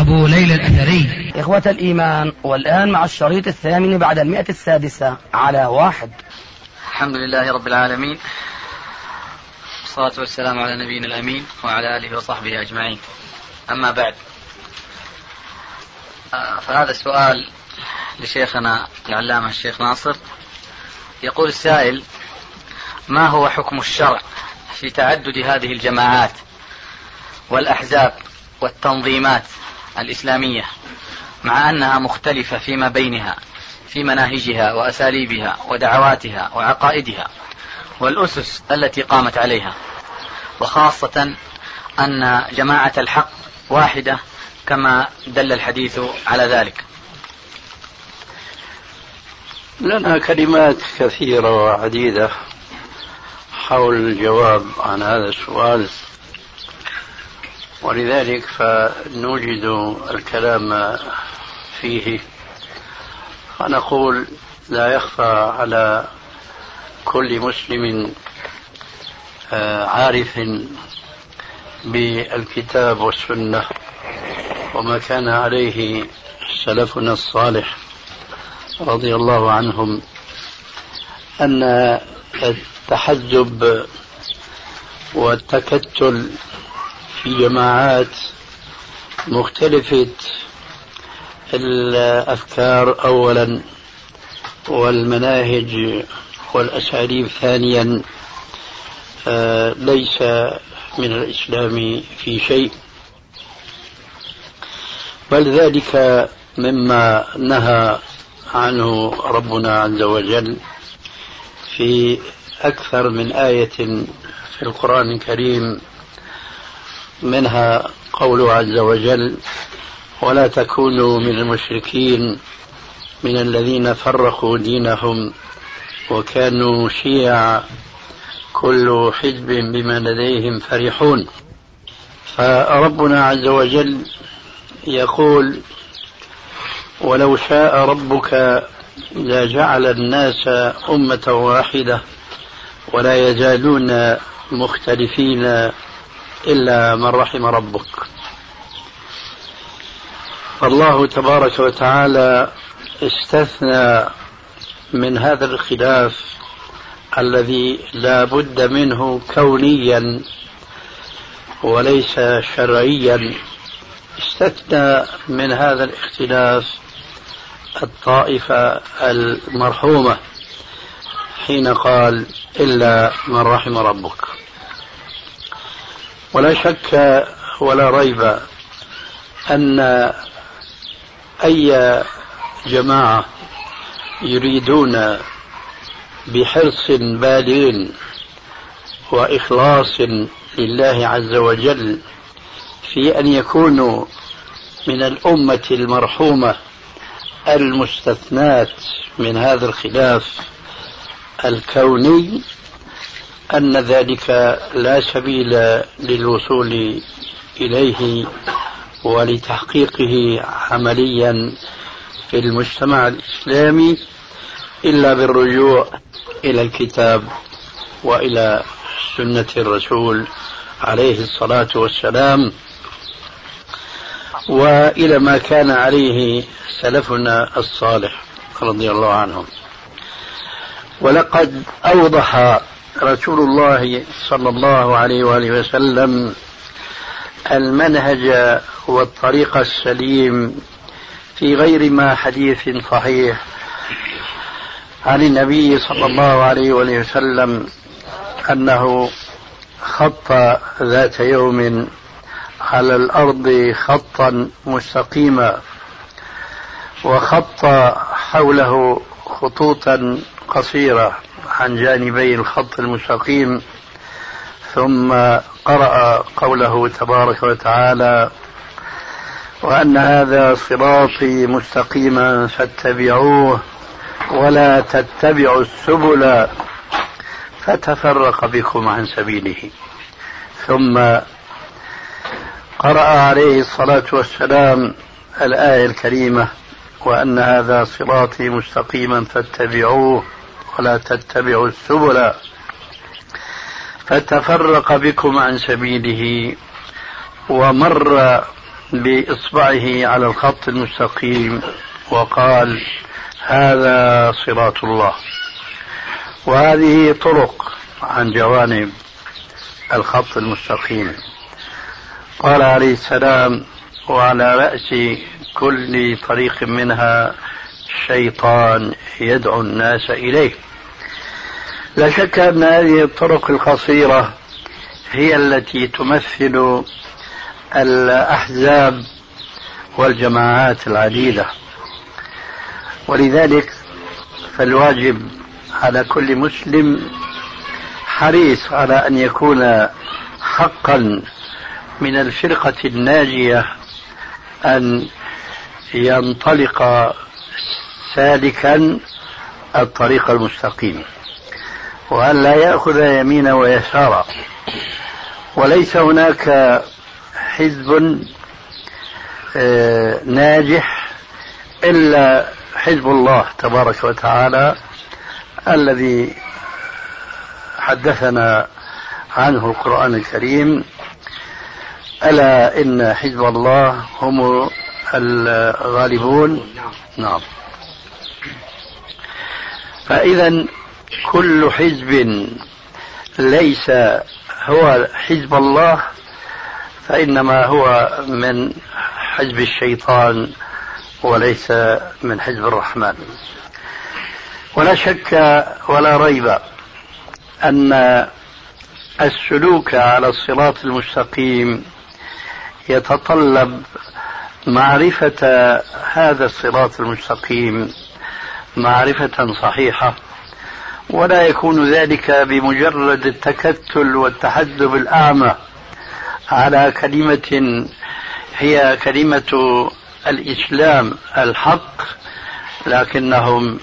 أبو ليلى الأثري. إخوة الإيمان والآن مع الشريط الثامن بعد المئة السادسة على واحد. الحمد لله رب العالمين. والصلاة والسلام على نبينا الأمين وعلى آله وصحبه أجمعين. أما بعد آه، فهذا السؤال لشيخنا العلامة الشيخ ناصر. يقول السائل ما هو حكم الشرع في تعدد هذه الجماعات والأحزاب والتنظيمات؟ الإسلامية مع أنها مختلفة فيما بينها في مناهجها وأساليبها ودعواتها وعقائدها والأسس التي قامت عليها وخاصة أن جماعة الحق واحدة كما دل الحديث على ذلك. لنا كلمات كثيرة وعديدة حول الجواب عن هذا السؤال. ولذلك فنوجد الكلام فيه. فنقول لا يخفى على كل مسلم آه، عارف بالكتاب والسنة وما كان عليه سلفنا الصالح رضي الله عنهم أن التحزب والتكتل في جماعات مختلفة الأفكار أولا والمناهج والأساليب ثانيا آه، ليس من الإسلام في شيء. بل ذلك مما نهى عنه ربنا عز وجل في أكثر من آية في القرآن الكريم. منها قوله عز وجل ولا تكونوا من المشركين من الذين فرقوا دينهم وكانوا شيعا كل حزب بما لديهم فرحون. فربنا عز وجل يقول ولو شاء ربك لجعل الناس أمة واحدة ولا يزالون مختلفين إلا من رحم ربك. فالله تبارك وتعالى استثنى من هذا الخلاف الذي لا بد منه كونيا وليس شرعيا. استثنى من هذا الاختلاف الطائفة المرحومة حين قال إلا من رحم ربك. ولا شك ولا ريب أن أي جماعة يريدون بحرص بالغ وإخلاص لله عز وجل في أن يكونوا من الأمة المرحومة المستثنات من هذا الخلاف الكوني أن ذلك لا سبيل للوصول إليه ولتحقيقه عمليا في المجتمع الإسلامي إلا بالرجوع إلى الكتاب وإلى سنة الرسول عليه الصلاة والسلام وإلى ما كان عليه سلفنا الصالح رضي الله عنهم. ولقد أوضح رسول الله صلى الله عليه وآله وسلم المنهج والطريق السليم في غير ما حديث صحيح عن النبي صلى الله عليه وآله وسلم أنه خط ذات يوم على الأرض خطا مستقيما وخط حوله خطوطا قصيرة. عن جانبي الخط المستقيم ثم قرأ قوله تبارك وتعالى وأن هذا صراطي مستقيما فاتبعوه ولا تتبعوا السبل فتفرق بكم عن سبيله. ثم قرأ عليه الصلاة والسلام الآية الكريمة وأن هذا صراطي مستقيما فاتبعوه ولا تتبعوا السبل. فتفرق بكم عن سبيله ومر بإصبعه على الخط المستقيم وقال هذا صراط الله. وهذه طرق عن جوانب الخط المستقيم. قال عليه السلام وعلى رأس كل طريق منها شيطان يدعو الناس إليه. لا شك أن هذه الطرق القصيرة هي التي تمثل الأحزاب والجماعات العديدة. ولذلك فالواجب على كل مسلم حريص على أن يكون حقا من الفرقة الناجية أن ينطلق سالكا الطريق المستقيم. وأن لا يأخذ يمينا ويسارا وليس هناك حزب آه، ناجح إلا حزب الله تبارك وتعالى الذي حدثنا عنه القرآن الكريم. ألا إن حزب الله هم الغالبون؟ نعم. فإذا كل حزب ليس هو حزب الله فإنما هو من حزب الشيطان وليس من حزب الرحمن. ولا شك ولا ريب أن السلوك على الصراط المستقيم يتطلب معرفة هذا الصراط المستقيم. معرفة صحيحة ولا يكون ذلك بمجرد التكتل والتحدب الأعمى. على كلمة هي كلمة الإسلام الحق لكنهم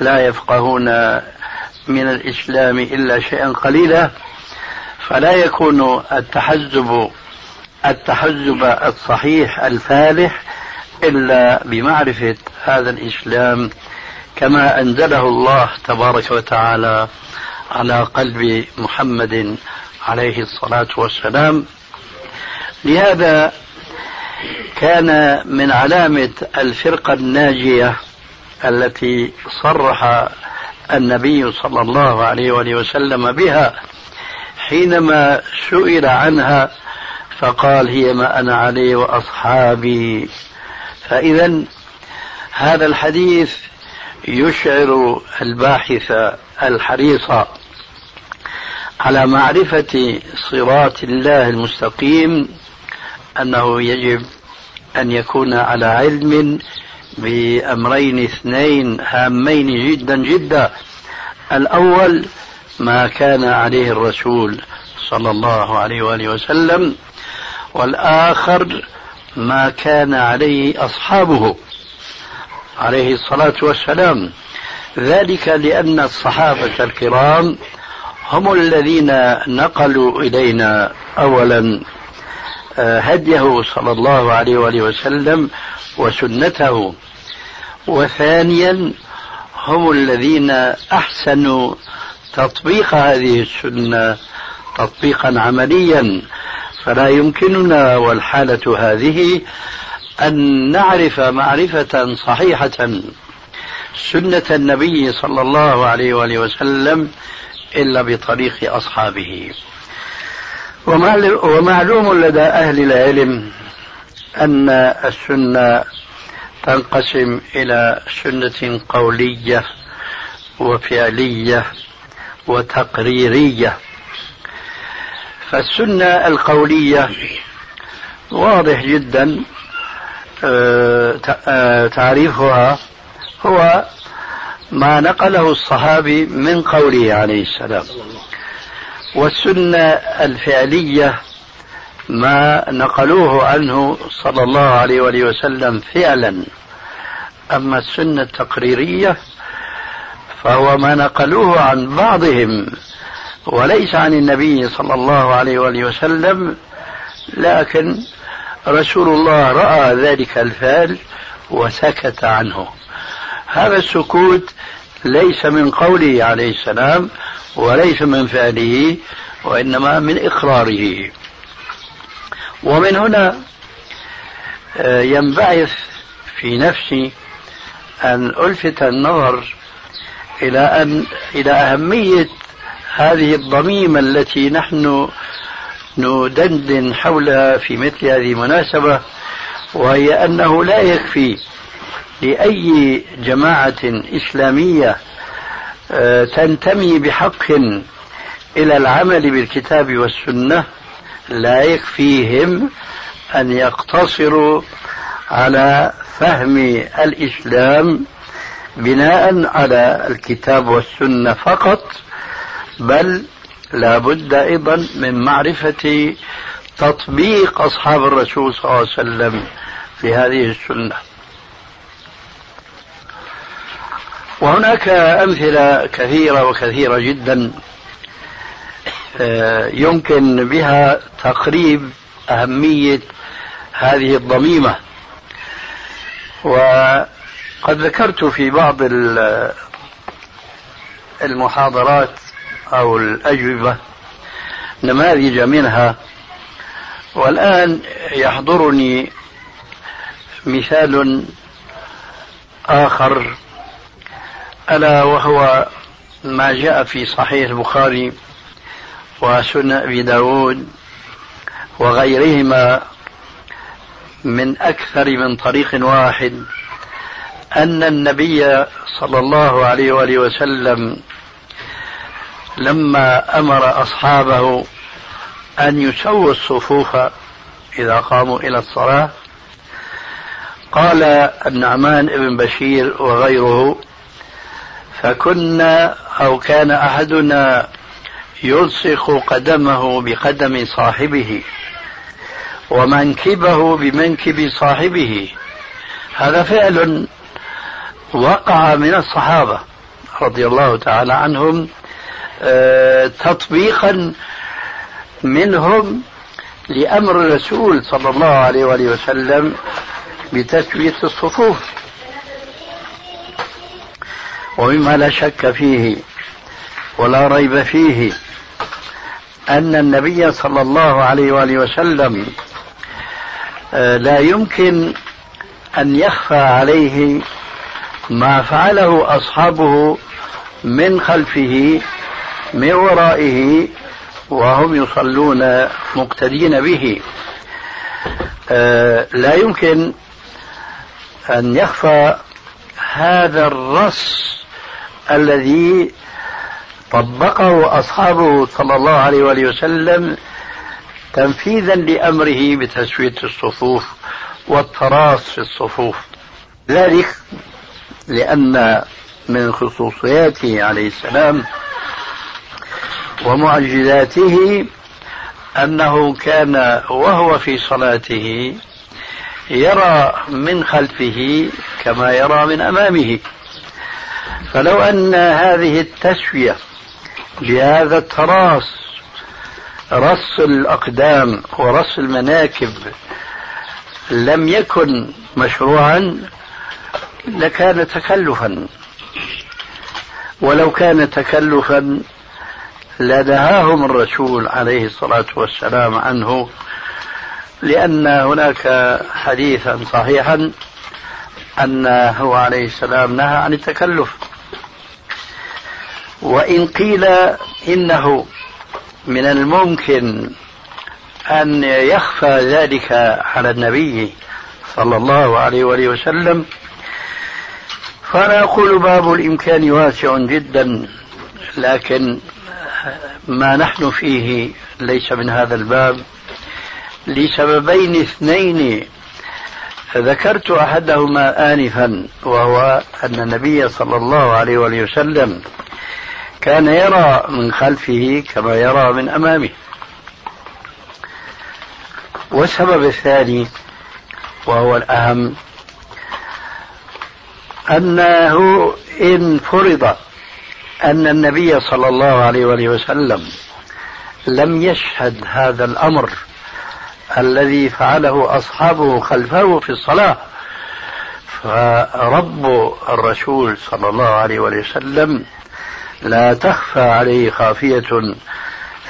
لا يفقهون من الإسلام إلا شيئا قليلا. فلا يكون التحزب التحزب الصحيح الفالح إلا بمعرفة هذا الإسلام كما أنزله الله تبارك وتعالى على قلب محمد عليه الصلاة والسلام. لهذا كان من علامة الفرقة الناجية التي صرح النبي صلى الله عليه وآله وسلم بها. حينما سئل عنها فقال هي ما أنا عليه وأصحابي. فإذا هذا الحديث يشعر الباحث الحريص على معرفة صراط الله المستقيم أنه يجب أن يكون على علم بأمرين اثنين هامين جدا جدا. الأول ما كان عليه الرسول صلى الله عليه وآله وسلم والآخر ما كان عليه أصحابه. عليه الصلاة والسلام. ذلك لأن الصحابة الكرام هم الذين نقلوا إلينا أولا آه، هديه صلى الله عليه وآله وسلم وسنته. وثانيا هم الذين أحسنوا تطبيق هذه السنة تطبيقا عمليا. فلا يمكننا والحالة هذه أن نعرف معرفة صحيحة سنة النبي صلى الله عليه وآله وسلم إلا بطريق أصحابه. ومعلوم لدى أهل العلم أن السنة تنقسم إلى سنة قولية وفعلية وتقريرية. فالسنة القولية واضح جدا تعريفها هو ما نقله الصحابي من قوله عليه السلام. والسنة الفعلية ما نقلوه عنه صلى الله عليه وآله وسلم فعلا. أما السنة التقريرية فهو ما نقلوه عن بعضهم وليس عن النبي صلى الله عليه وآله وسلم لكن رسول الله رأى ذلك الفعل وسكت عنه. هذا السكوت ليس من قوله عليه السلام وليس من فعله وإنما من إقراره. ومن هنا آه، ينبعث في نفسي أن ألفت النظر إلى أن إلى أهمية هذه الضميمة التي نحن ندندن حولها في مثل هذه المناسبة وهي أنه لا يكفي لأي جماعة إسلامية آه، تنتمي بحق إلى العمل بالكتاب والسنة لا يكفيهم أن يقتصروا على فهم الإسلام بناء على الكتاب والسنة فقط بل لا بد أيضا من معرفة تطبيق أصحاب الرسول صلى الله عليه وسلم في هذه السنة. وهناك أمثلة كثيرة وكثيرة جدا آه، يمكن بها تقريب أهمية هذه الضميمة. وقد ذكرت في بعض المحاضرات أو الأجوبة. نماذج منها. والآن يحضرني مثال آخر. ألا وهو ما جاء في صحيح البخاري وسنن أبي داود وغيرهما من أكثر من طريق واحد. أن النبي صلى الله عليه وآله وسلم لما أمر أصحابه أن يسووا الصفوف إذا قاموا إلى الصلاة قال النعمان بن بشير وغيره فكنا أو كان أحدنا يلصق قدمه بقدم صاحبه ومنكبه بمنكب صاحبه. هذا فعل وقع من الصحابة رضي الله تعالى عنهم تطبيقا منهم لأمر الرسول صلى الله عليه وآله وسلم بتسوية الصفوف. ومما لا شك فيه ولا ريب فيه أن النبي صلى الله عليه وآله وسلم آه، لا يمكن أن يخفى عليه ما فعله أصحابه من خلفه من ورائه وهم يصلون مقتدين به. آه، لا يمكن أن يخفى هذا الرص الذي طبقه أصحابه صلى الله عليه وآله وسلم تنفيذا لأمره بتسوية الصفوف والتراص في الصفوف. ذلك لأن من خصوصياته عليه السلام ومعجزاته أنه كان وهو في صلاته يرى من خلفه كما يرى من أمامه. فلو أن هذه التسوية بهذا التراص رص الأقدام ورص المناكب لم يكن مشروعا لكان تكلفا. ولو كان تكلفا لنهاهم الرسول عليه الصلاة والسلام عنه لأن هناك حديثا صحيحا أنه عليه السلام نهى عن التكلف. وإن قيل إنه من الممكن أن يخفى ذلك على النبي صلى الله عليه وآله وسلم فأنا أقول باب الإمكان واسع جدا لكن ما نحن فيه ليس من هذا الباب لسببين اثنين. ذكرت أحدهما آنفا وهو أن النبي صلى الله عليه وسلم كان يرى من خلفه كما يرى من أمامه. والسبب الثاني وهو الأهم أنه إن فرض أن النبي صلى الله عليه وآله وسلم لم يشهد هذا الأمر الذي فعله أصحابه خلفه في الصلاة. فرب الرسول صلى الله عليه وسلم لا تخفى عليه خافية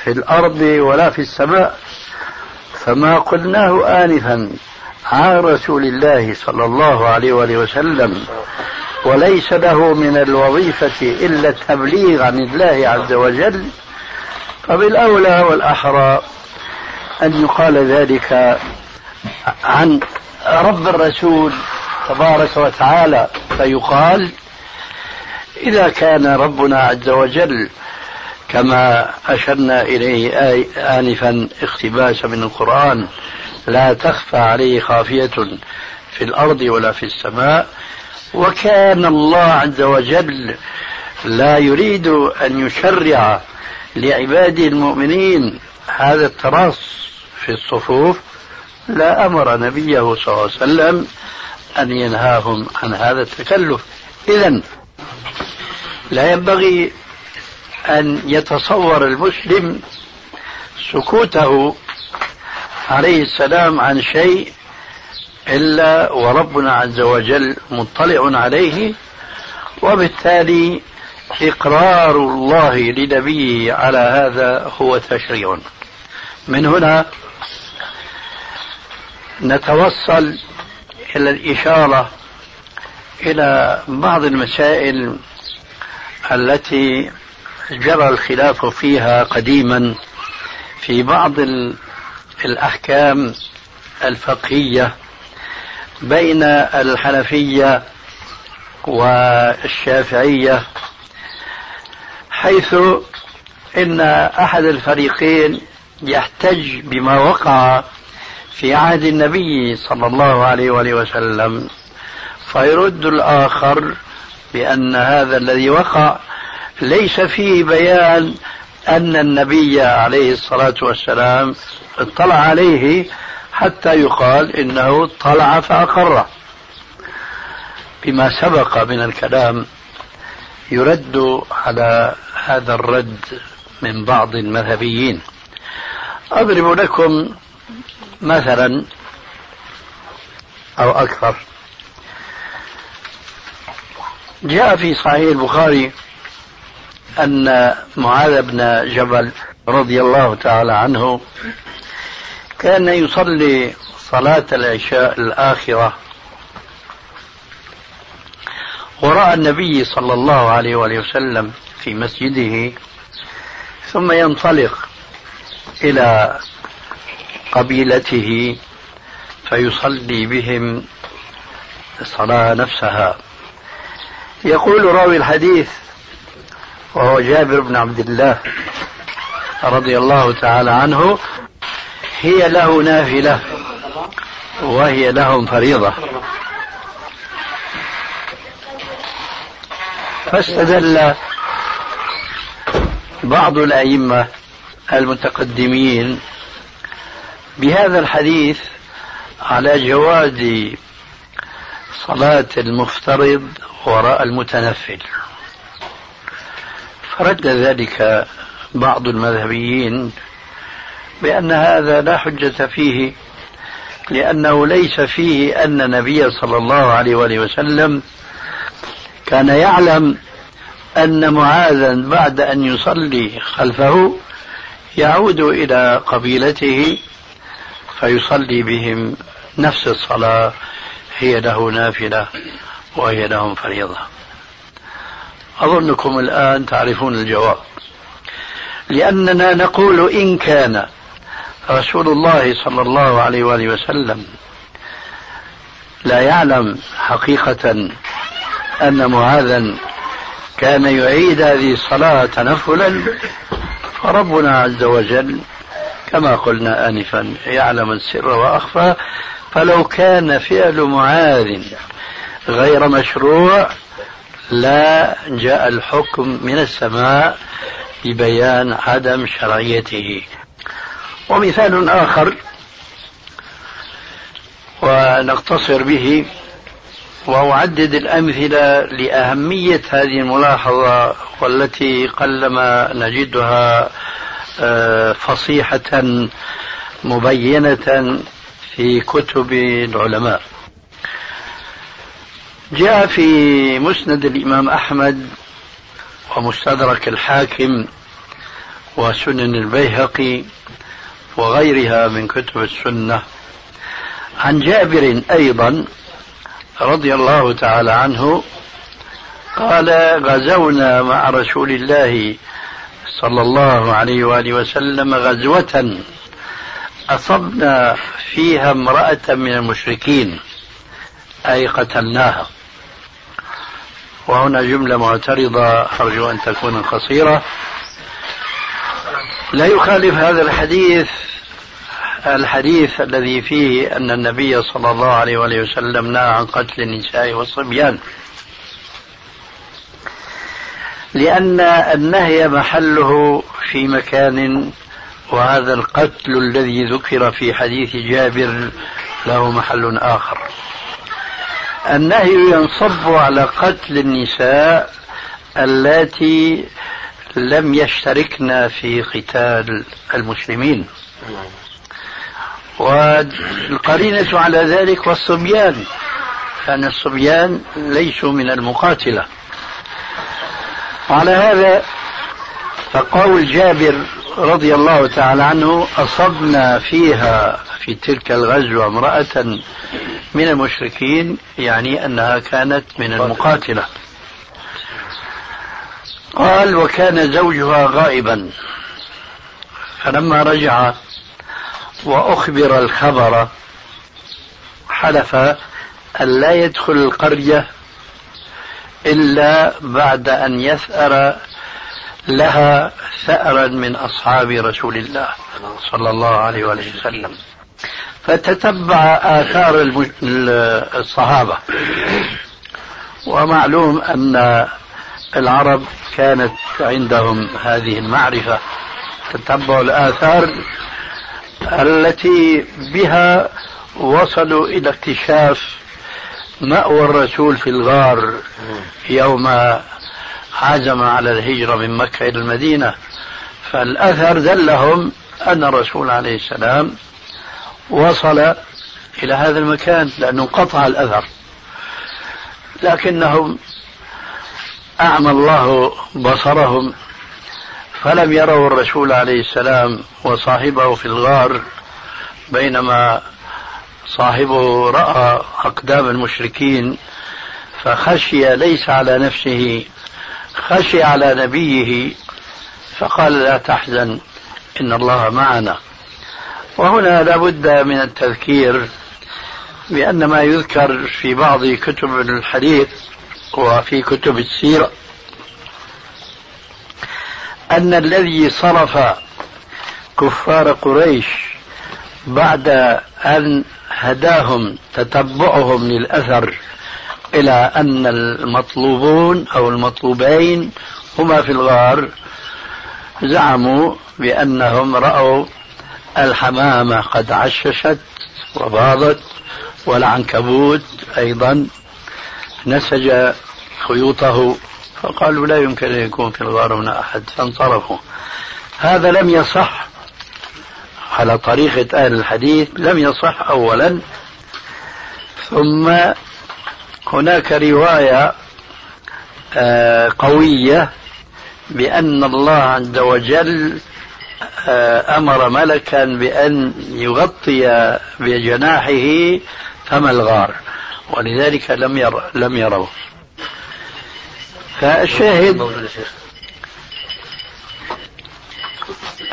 في الأرض ولا في السماء. فما قلناه آنفا عن رسول الله صلى الله عليه وسلم وليس له من الوظيفة إلا التبليغ عن الله عز وجل. فبالأولى والأحرى أن يقال ذلك عن رب الرسول تبارك وتعالى فيقال إذا كان ربنا عز وجل كما أشرنا إليه آنفا اقتباسا من القرآن لا تخفى عليه خافية في الأرض ولا في السماء وكان الله عز وجل لا يريد أن يشرع لعباده المؤمنين هذا التراص في الصفوف لا أمر نبيه صلى الله عليه وسلم أن ينهاهم عن هذا التكلف. إذا لا ينبغي أن يتصور المسلم سكوته عليه السلام عن شيء إلا وربنا عز وجل مطلع عليه وبالتالي إقرار الله لنبيه على هذا هو تشريع. من هنا نتوصل إلى الإشارة إلى بعض المسائل التي جرى الخلاف فيها قديما في بعض الأحكام الفقهية. بين الحنفية والشافعية حيث إن أحد الفريقين يحتج بما وقع في عهد النبي صلى الله عليه وآله وسلم فيرد الآخر بأن هذا الذي وقع ليس فيه بيان أن النبي عليه الصلاة والسلام اطلع عليه حتى يقال إنه اطلع فأقره. بما سبق من الكلام يرد على هذا الرد من بعض المذهبيين. أضرب لكم مثلا أو أكثر. جاء في صحيح البخاري أن معاذ بن جبل رضي الله تعالى عنه كان يصلي صلاة العشاء الآخرة. وراء النبي صلى الله عليه وآله وسلم في مسجده ثم ينطلق إلى قبيلته فيصلي بهم الصلاة نفسها. يقول راوي الحديث وهو جابر بن عبد الله رضي الله تعالى عنه هي له نافلة وهي لهم فريضة. فاستدل بعض الأئمة المتقدمين بهذا الحديث على جواز صلاة المفترض وراء المتنفل. فرد ذلك بعض المذهبيين بأن هذا لا حجة فيه لأنه ليس فيه أن النبي صلى الله عليه وآله وسلم كان يعلم أن معاذا بعد أن يصلي خلفه يعود إلى قبيلته فيصلي بهم نفس الصلاة هي له نافلة وهي لهم فريضة. أظنكم الآن تعرفون الجواب. لأننا نقول إن كان رسول الله صلى الله عليه وآله وسلم لا يعلم حقيقة أن معاذا كان يعيد هذه الصلاة تنفلا فربنا عز وجل كما قلنا آنفا يعلم السر وأخفى فلو كان فعل معاذ غير مشروع لا جاء الحكم من السماء ببيان عدم شرعيته. ومثال آخر ونقتصر به وأعدد الأمثلة لأهمية هذه الملاحظة والتي قلما نجدها آه، فصيحة مبينة في كتب العلماء. جاء في مسند الإمام أحمد ومستدرك الحاكم وسنن البيهقي وغيرها من كتب السنة. عن جابر أيضا رضي الله تعالى عنه قال غزونا مع رسول الله صلى الله عليه وآله وسلم غزوة أصبنا فيها امرأة من المشركين أي قتلناها وهنا جملة معترضة أرجو أن تكون قصيرة. لا يخالف هذا الحديث الحديث الذي فيه أن النبي صلى الله عليه وسلم نهى عن قتل النساء والصبيان. لأن النهي محله في مكان وهذا القتل الذي ذكر في حديث جابر له محل آخر. النهي ينصب على قتل النساء اللاتي لم يشتركن في قتال المسلمين. والقرينة على ذلك والصبيان أن الصبيان ليسوا من المقاتلة. وعلى هذا فقول جابر رضي الله تعالى عنه أصبنا فيها في تلك الغزوة امرأة من المشركين يعني أنها كانت من المقاتلة. قال وكان زوجها غائبا. فلما رجع وأخبر الخبر حلف أن لا يدخل القرية إلا بعد أن يثأر لها ثأرا من أصحاب رسول الله صلى الله عليه وسلم. فتتبع آثار الصحابة. ومعلوم أن العرب كانت عندهم هذه المعرفة تتبع الآثار التي بها وصلوا إلى اكتشاف مأوى الرسول في الغار يوم عزم على الهجرة من مكة إلى المدينة. فالأثر دلهم أن الرسول عليه السلام وصل إلى هذا المكان لأنه انقطع الأثر لكنهم أعمى الله بصرهم فلم يروا الرسول عليه السلام وصاحبه في الغار بينما صاحبه رأى أقدام المشركين فخشي ليس على نفسه خشي على نبيه فقال لا تحزن إن الله معنا. وهنا لابد من التذكير بأن ما يذكر في بعض كتب الحديث وفي كتب السيرة أن الذي صرف كفار قريش بعد أن هداهم تتبعهم للأثر إلى أن المطلوبون أو المطلوبين هما في الغار زعموا بأنهم رأوا الحمامة قد عششت وباضت والعنكبوت أيضا نسج خيوطه فقالوا لا يمكن أن يكون في الغار هنا أحد فانصرفوا. هذا لم يصح على طريقة أهل الحديث لم يصح أولا. ثم هناك رواية آه، قوية بأن الله عز وجل آه، أمر ملكا بأن يغطي بجناحه فم الغار. ولذلك لم ير لم يروه. فالشاهد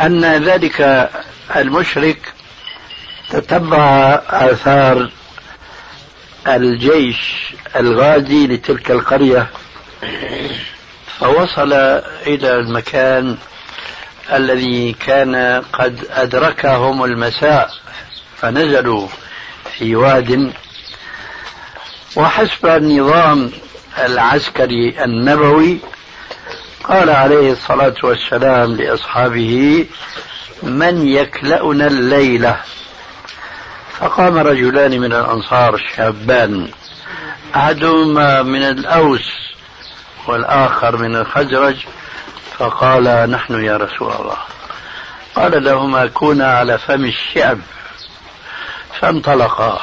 أن ذلك المشرك تتبع آثار الجيش الغازي لتلك القرية فوصل إلى المكان الذي كان قد أدركهم المساء فنزلوا في واد وحسب النظام العسكري النبوي قال عليه الصلاة والسلام لأصحابه من يكلأنا الليلة فقام رجلان من الأنصار شابان أحدهما من الأوس والآخر من الخزرج فقال نحن يا رسول الله. قال لهما كونا على فم الشعب. فانطلقا.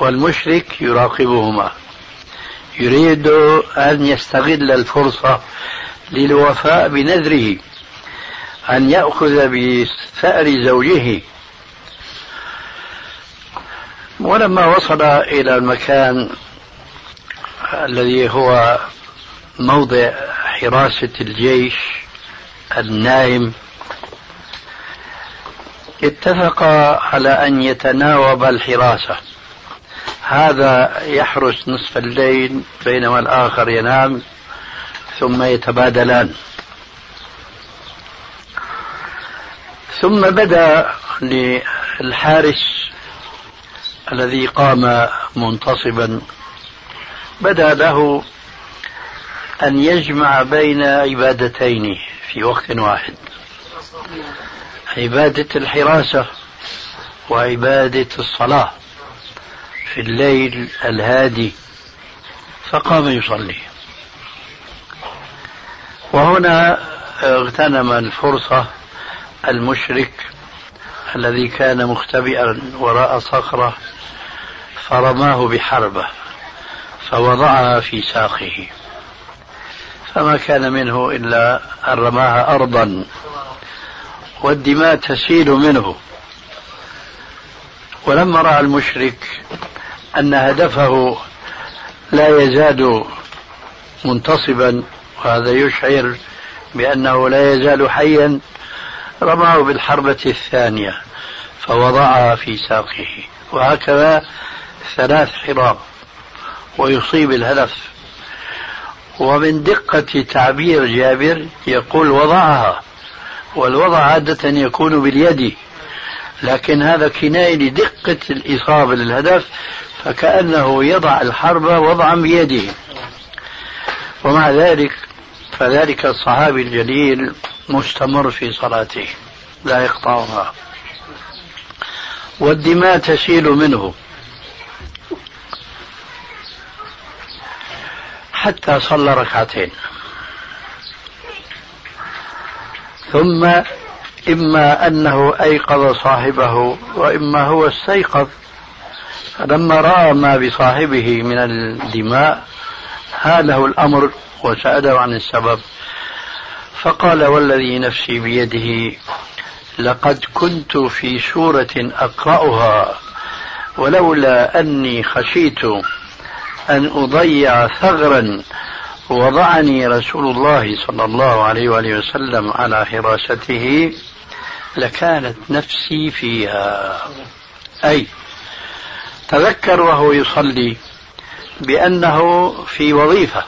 والمشرك يراقبهما. يريد أن يستغل الفرصة للوفاء بنذره أن يأخذ بثأر زوجه. ولما وصل إلى المكان الذي هو موضع حراسة الجيش النائم اتفق على أن يتناوب الحراسة. هذا يحرس نصف الليل بينما الآخر ينام ثم يتبادلان. ثم بدا للحارس الذي قام منتصبا بدا له أن يجمع بين عبادتين في وقت واحد. عبادة الحراسة وعبادة الصلاة. في الليل الهادي فقام يصلي. وهنا اغتنم الفرصة المشرك الذي كان مختبئا وراء صخرة فرماه بحربة فوضعها في ساقه. فما كان منه إلا أن رماها أرضا والدماء تسيل منه. ولما رأى المشرك أن هدفه لا يزال منتصبا وهذا يشعر بأنه لا يزال حيا. رماه بالحربة الثانية فوضعها في ساقه وهكذا ثلاث حراب ويصيب الهدف. ومن دقة تعبير جابر يقول وضعها والوضع عادة يكون باليد لكن هذا كناية لدقة الإصابة للهدف فكأنه يضع الحرب وضعا بيده. ومع ذلك فذلك الصحابي الجليل مستمر في صلاته لا يقطعها. والدماء تسيل منه. حتى صلى ركعتين. ثم إما أنه أيقظ صاحبه وإما هو استيقظ. فلما رأى ما بصاحبه من الدماء. هاله الأمر وسأله عن السبب. فقال والذي نفسي بيده لقد كنت في سورة أقرأها ولولا أني خشيت أن أضيع ثغرا وضعني رسول الله صلى الله عليه وآله وسلم على حراسته لكانت نفسي فيها. أي تذكر وهو يصلي بأنه في وظيفة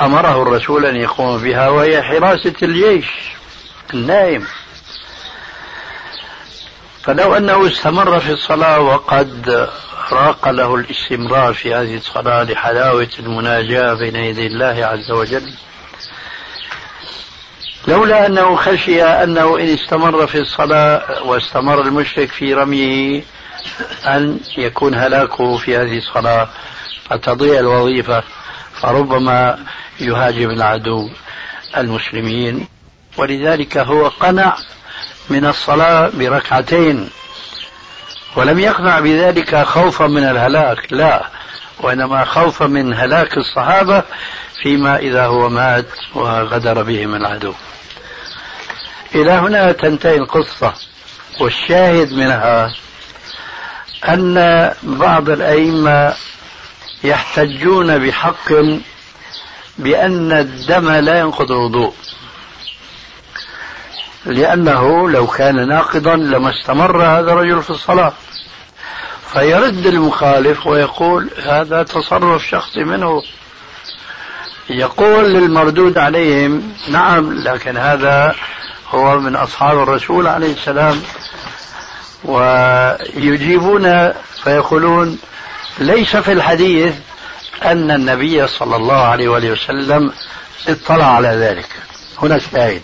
أمره الرسول أن يقوم بها وهي حراسة الجيش النائم. فلو أنه استمر في الصلاة وقد راق له الاستمرار في هذه الصلاة لحلاوة المناجاة بين يدي الله عز وجل. لولا أنه خشي أنه إن استمر في الصلاة واستمر المشرك في رميه أن يكون هلاكه في هذه الصلاة فتضيع الوظيفة فربما يهاجم العدو المسلمين. ولذلك هو قنع من الصلاة بركعتين ولم يقنع بذلك خوفا من الهلاك لا وإنما خوفا من هلاك الصحابة فيما إذا هو مات وغدر بهم العدو. إلى هنا تنتهي القصة والشاهد منها أن بعض الأئمة يحتجون بحق بأن الدم لا ينقض الوضوء لأنه لو كان ناقضا لما استمر هذا الرجل في الصلاة. فيرد المخالف ويقول هذا تصرف شخصي منه. يقول للمردود عليهم نعم لكن هذا هو من أصحاب الرسول عليه السلام. ويجيبون فيقولون ليس في الحديث أن النبي صلى الله عليه وآله وسلم اطلع على ذلك. هنا الشاهد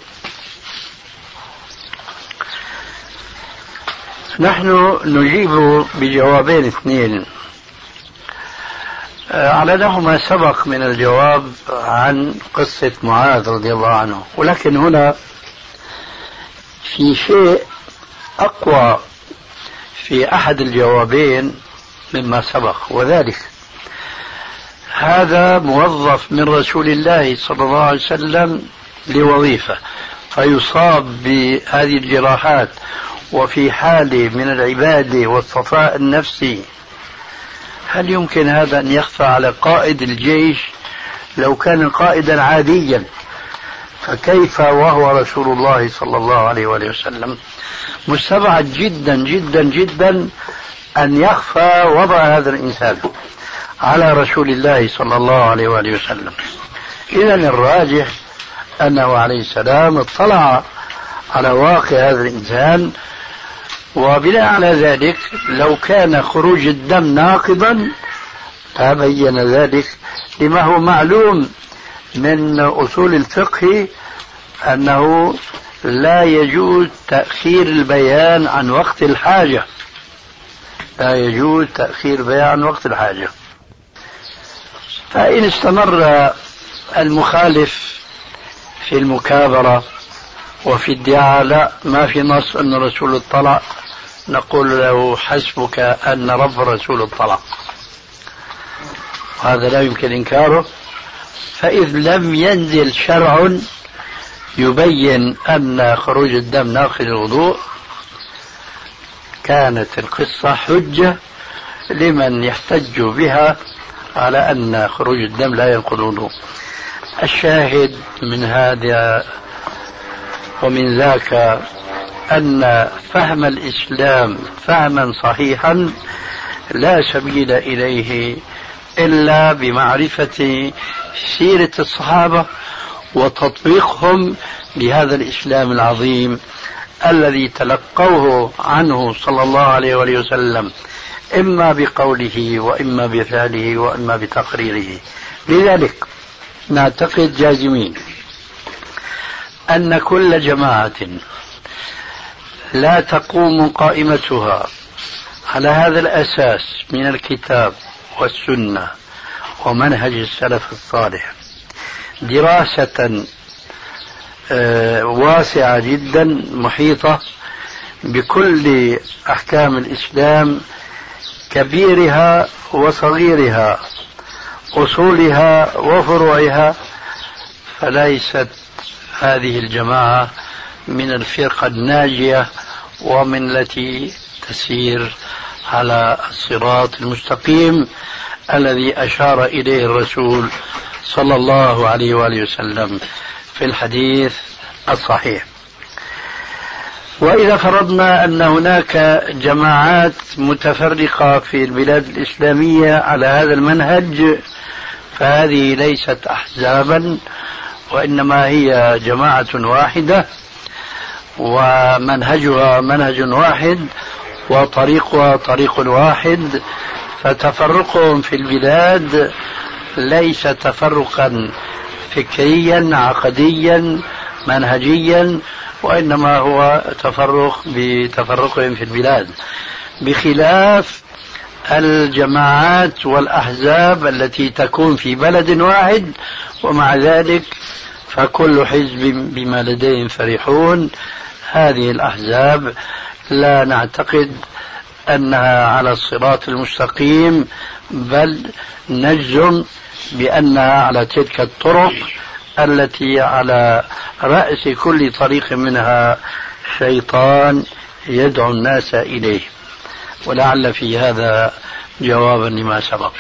نحن نجيب بجوابين اثنين. آه، على له ما سبق من الجواب عن قصة معاذ رضي الله عنه. ولكن هنا في شيء أقوى في أحد الجوابين مما سبق وذلك هذا موظف من رسول الله صلى الله عليه وسلم لوظيفة فيصاب بهذه الجراحات وفي حالة من العبادة والصفاء النفسي. هل يمكن هذا أن يخفى على قائد الجيش؟ لو كان قائدا عاديا فكيف وهو رسول الله صلى الله عليه وآله وسلم؟ مستبعد جدا جدا جدا أن يخفى وضع هذا الإنسان على رسول الله صلى الله عليه وآله وسلم. إذا الراجح أنه عليه السلام اطلع على واقع هذا الإنسان وبناء على ذلك لو كان خروج الدم ناقضا تبين ذلك لما هو معلوم من أصول الفقه أنه لا يجوز تأخير البيان عن وقت الحاجة. لا يجوز تأخير البيان عن وقت الحاجة. فإن استمر المخالف في المكابرة وفي ادعاء لا ما في نص أن الرسول اطلع نقول له حسبك أن رب الرسول اطلع وهذا لا يمكن إنكاره. فإذ لم ينزل شرع يبين أن خروج الدم ناقض الوضوء. كانت القصة حجة لمن يحتج بها على أن خروج الدم لا ينقض الوضوء. الشاهد من هذا ومن ذاك أن فهم الإسلام فهما صحيحا لا سبيل إليه إلا بمعرفة سيرة الصحابة وتطبيقهم لهذا الإسلام العظيم الذي تلقوه عنه صلى الله عليه وآله وسلم إما بقوله وإما بفعله وإما بتقريره. لذلك نعتقد جازمين أن كل جماعة لا تقوم قائمتها على هذا الأساس من الكتاب والسنة ومنهج السلف الصالح. دراسة آه، واسعة جدا محيطة بكل أحكام الإسلام كبيرها وصغيرها أصولها وفروعها فليست هذه الجماعة من الفرقة الناجية ومن التي تسير على الصراط المستقيم الذي أشار إليه الرسول صلى الله عليه وآله وسلم في الحديث الصحيح. وإذا فرضنا أن هناك جماعات متفرقة في البلاد الإسلامية على هذا المنهج فهذه ليست أحزابا وإنما هي جماعة واحدة ومنهجها منهج واحد وطريقها طريق واحد فتفرقهم في البلاد ليس تفرقا فكريا عقديا منهجيا وإنما هو تفرق بتفرقهم في البلاد. بخلاف الجماعات والأحزاب التي تكون في بلد واحد ومع ذلك فكل حزب بما لديهم فرحون. هذه الأحزاب لا نعتقد أنها على الصراط المستقيم بل نجزم بأنها على تلك الطرق التي على رأس كل طريق منها شيطان يدعو الناس إليه. ولعل في هذا جوابا لما سبق.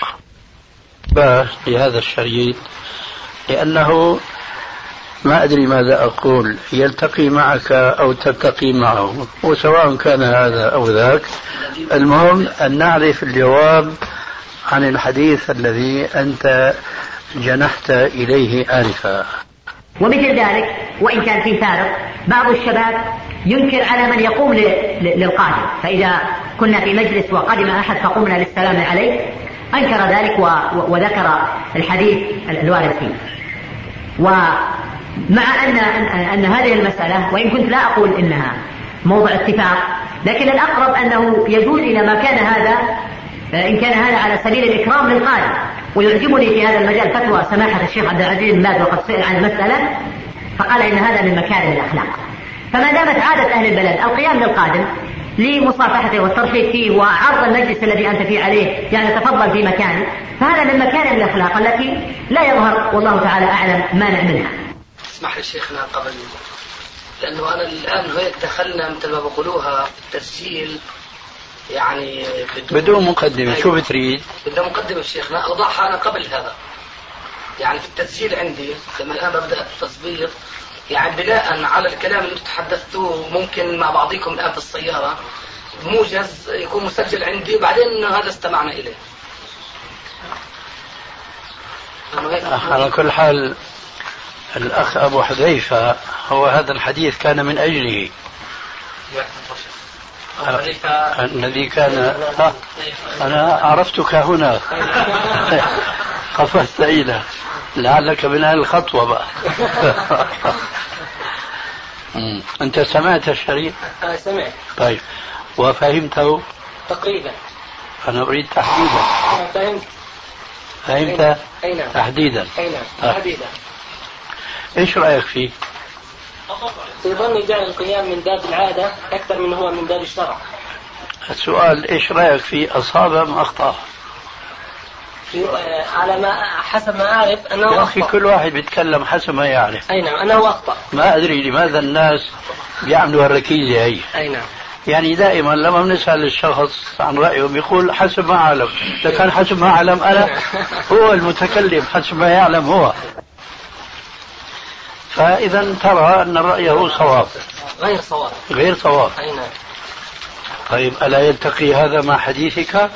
لهذا الشريط لأنه ما أدري ماذا أقول. يلتقي معك أو تلتقي معه. وسواء كان هذا أو ذاك. المهم أن نعرف الجواب عن الحديث الذي أنت جنحت إليه آنفا. ومثل ذلك وإن كان في فارق بعض الشباب ينكر على من يقوم للقادم. فإذا كنا في مجلس وقدم أحد فقمنا للسلام عليه أنكر ذلك وذكر الحديث الوارد فيه. مع أن أن هذه المسألة وإن كنت لا أقول إنها موضع اتفاق لكن الأقرب أنه يجوز إذا ما كان هذا إن كان هذا على سبيل الإكرام للقادم ويعجبني في هذا المجال فتوى سماحة الشيخ عبد العزيز بن باز وقد سئل عن المسألة فقال إن هذا من مكارم الأخلاق. فما دامت عادة أهل البلد القيام للقادم لمصافحته والترحيب فيه وعرض المجلس الذي أنت فيه عليه يعني تفضل في مكانه فهذا من مكارم الأخلاق التي لا يظهر والله تعالى أعلم مانع منها اسمح لي شيخنا قبل. لأنه أنا الآن هيك دخلنا مثل ما بقولوها التسجيل يعني بدون, بدون مقدمة. شو بتريد؟ بدون مقدمة شيخنا. أوضحها أنا قبل هذا. يعني في التسجيل عندي لما الآن ببدأ التصبير يعني بناء على الكلام اللي تحدثتوه ممكن مع بعضكم الآن في السيارة موجز يكون مسجل عندي وبعدين هذا استمعنا إليه. على كل حال الأخ أبو حذيفة هو هذا الحديث كان من أجله. الذي كان أنا عرفتك هنا. قفزت إلى. لعلك من أهل الخطوة بقى. أنت سمعت الشريط؟ آه سمعت. طيب. وفهمته؟ تقريبا. أنا أريد تحديدا. آه فهمت. فهمت؟ أي نعم. تحديدا. أي نعم. طيب. تحديدا. إيش رأيك فيه؟ في ظني جعل القيام من باب العادة أكثر من هو من باب الشرع. السؤال إيش رأيك فيه أصاب أم أخطأ؟ في آه، على ما حسب ما أعرف أنه يا أخي أخطأ. كل واحد بيتكلم حسب ما يعرف. أي نعم أنه أخطأ. ما أدري لماذا الناس بيعملوا الركيزة هي. أي نعم. يعني دائما لما بنسأل الشخص عن رأيه بيقول حسب ما أعلم. إذا كان حسب ما أعلم أنا هو المتكلم حسب ما يعلم هو. فإذا ترى أن رأيه صواب. غير صواب. غير صواب. أي نعم. طيب ألا يلتقي هذا مع حديثك؟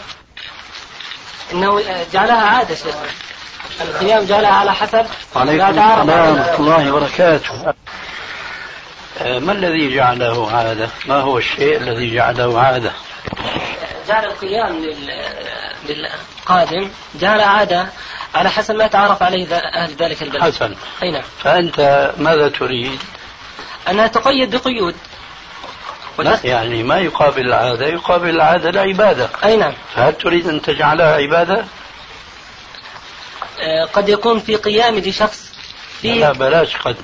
إنه جعلها عادة شيخ. القيام جعلها على حسب تعارف السلام. ورحمة الله وبركاته. آه، ما الذي جعله عادة؟ ما هو الشيء الذي جعله عادة؟ جعل القيام لل... للقادم جعل عاده على حسب ما تعرف عليه أهل ذلك البلد. حسن. أي نعم. فأنت ماذا تريد؟ انها تقيد بقيود. لا يعني ما يقابل العادة يقابل العادة العبادة أي نعم. فهل تريد أن تجعلها عبادة؟ آه، قد يكون في قيام لشخص لا في بلاش قد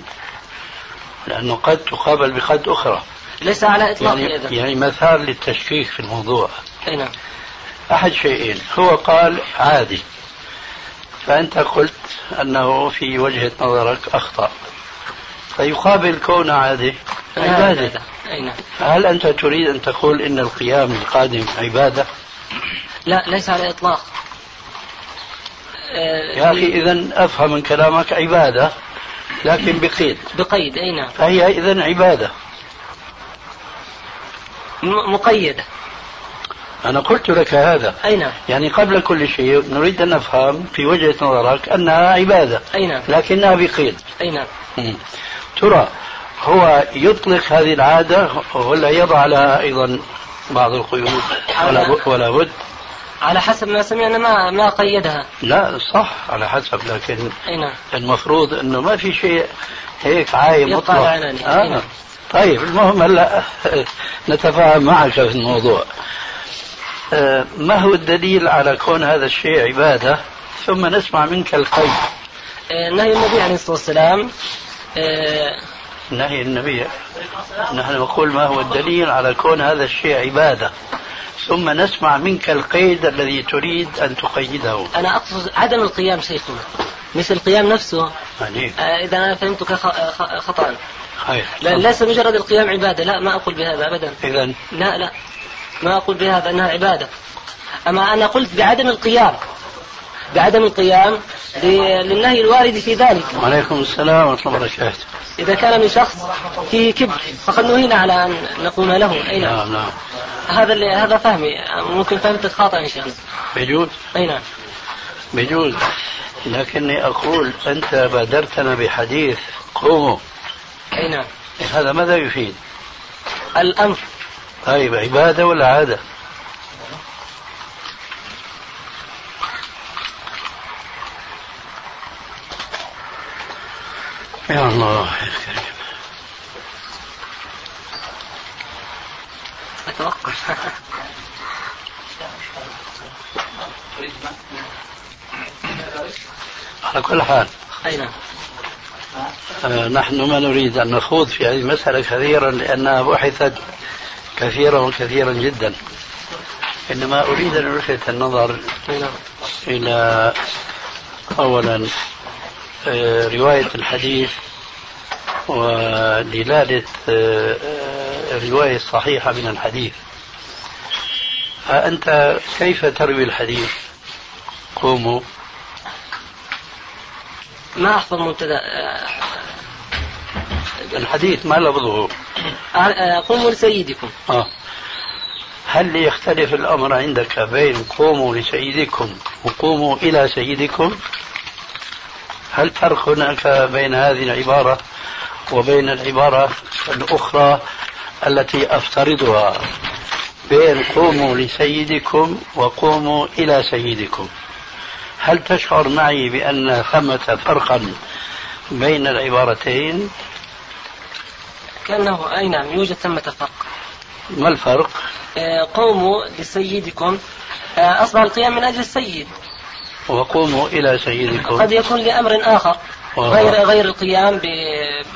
لأنه قد تقابل بقد أخرى. ليس على اطلاقه يعني, اذا يعني مثال للتشكيك في الموضوع. أي نعم. أحد شيئين. هو قال عادي. فأنت قلت أنه في وجهة نظرك أخطأ. فيقابل كون عادي عبادة. أي نعم. هل أنت تريد أن تقول إن القيام القادم عبادة؟ لا ليس على إطلاق. آه، يا أخي إذا أفهم من كلامك عبادة لكن بقيد. بقيد أي نعم. فهي إذا عبادة. م- مقيدة. أنا قلت لك هذا. أي نعم. يعني قبل كل شيء نريد أن نفهم في وجهة نظرك أنها عبادة. أي نعم. لكنها بقيد أي نعم. ترى هو يطلق هذه العادة ولا يضع لها أيضا بعض القيود؟ ولا ولا بد؟ على حسب ما سمعنا ما ما قيدها. لا صح على حسب لكن أي نعم. المفروض إنه ما في شيء هيك عايم مطلق. أي آه. طيب المهم هلا نتفاهم معك في الموضوع. ما هو الدليل على كون هذا الشيء عبادة؟ ثم نسمع منك القيد. آه، نهي النبي عليه الصلاة والسلام. آه، نهي النبي. نحن نقول ما هو الدليل على كون هذا الشيء عبادة؟ ثم نسمع منك القيد الذي تريد أن تقيده. أنا أقصد عدم القيام شيخنا. مش القيام نفسه. يعني آه، إذا أنا فهمتك خ- خ- خطا. خير. لا ليس مجرد القيام عبادة. لا ما أقول بهذا ابدا. إذا لا لا. ما أقول بهذا أنها عبادة. أما أنا قلت بعدم القيام. بعدم القيام للنهي الوارد في ذلك. وعليكم السلام ورحمة الله وبركاته. إذا كان من شخص فيه كبر فقد نهينا على أن نقوم له. أي نعم. نعم نعم. هذا اللي هذا فهمي. ممكن فهمتك خاطئا إن شاء الله. بيجوز أي نعم. بيجوز لكني أقول أنت بادرتنا بحديث قوموا. أي نعم. هذا ماذا يفيد؟ الامر طيب عبادة ولا عادة؟ يا الله يا كريم توقف على كل حال أي نعم. آه، نحن ما نريد أن نخوض في هذه المسألة كثيرا لأنها بحثت كثيرا وكثيرا جدا. إنما أريد أن ألفت النظر. إلى أولا آه، رواية الحديث ودلالة آه، الرواية الصحيحة من الحديث. أنت كيف تروي الحديث؟ قوموا. ما أحفظ مبتدأ الحديث ما لفظه قوموا لسيدكم. آه. هل يختلف الأمر عندك بين قوموا لسيدكم وقوموا إلى سيدكم؟ هل فرق هناك بين هذه العبارة وبين العبارة الأخرى التي أفترضها؟ بين قوموا لسيدكم وقوموا إلى سيدكم. هل تشعر معي بأن ثمة فرقا بين العبارتين؟ كأنه أي نعم يوجد ثمة فرق؟ ما الفرق؟ آه، قوموا لسيدكم. آه، أصبح القيام من أجل السيد. وقوموا إلى سيدكم. قد يكون لأمر آخر غير غير القيام ب